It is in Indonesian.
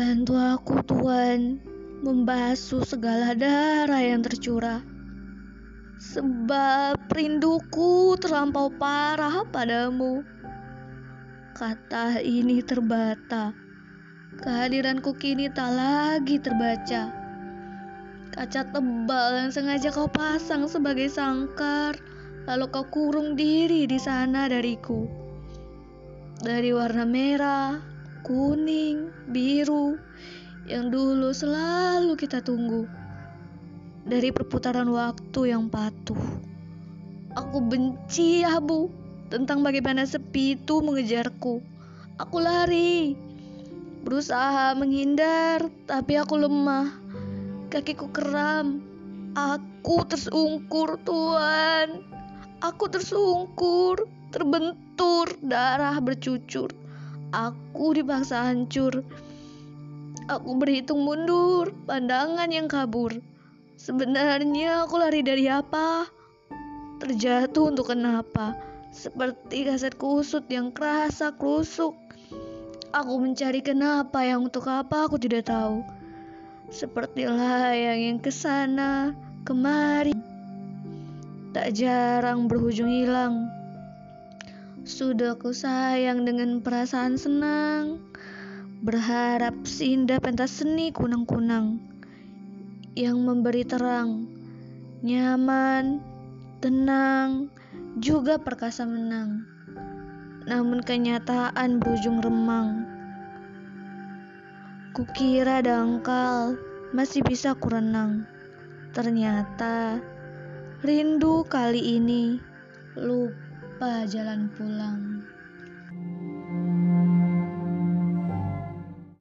Bantu aku Tuhan membasuh segala darah yang tercurah. Sebab rinduku terlampau parah padamu. Kata ini terbata. Kehadiranku kini tak lagi terbaca. Kaca tebal yang sengaja kau pasang sebagai sangkar, lalu kau kurung diri di sana dariku. Dari warna merah, kuning, biru, yang dulu selalu kita tunggu. Dari perputaran waktu yang patuh. Aku benci abu tentang bagaimana sepi itu mengejarku. Aku lari, berusaha menghindar, tapi aku lemah. Kakiku kram. Aku tersungkur, Tuhan. Aku tersungkur, terbentur, darah bercucur. Aku dipaksa hancur. Aku berhitung mundur, pandangan yang kabur. Sebenarnya aku lari dari apa? Terjatuh untuk kenapa? Seperti kaset kusut yang kerasa krusuk. Aku mencari kenapa yang untuk apa aku tidak tahu. Seperti layang yang ke sana kemari. Tak jarang berujung hilang. Sudah ku sayang dengan perasaan senang. Berharap seindah pentas seni kunang-kunang. Yang memberi terang. Nyaman, tenang, juga perkasa menang. Namun kenyataan berujung remang. Kukira dangkal masih bisa kurenang. Ternyata rindu kali ini lupa jalan pulang.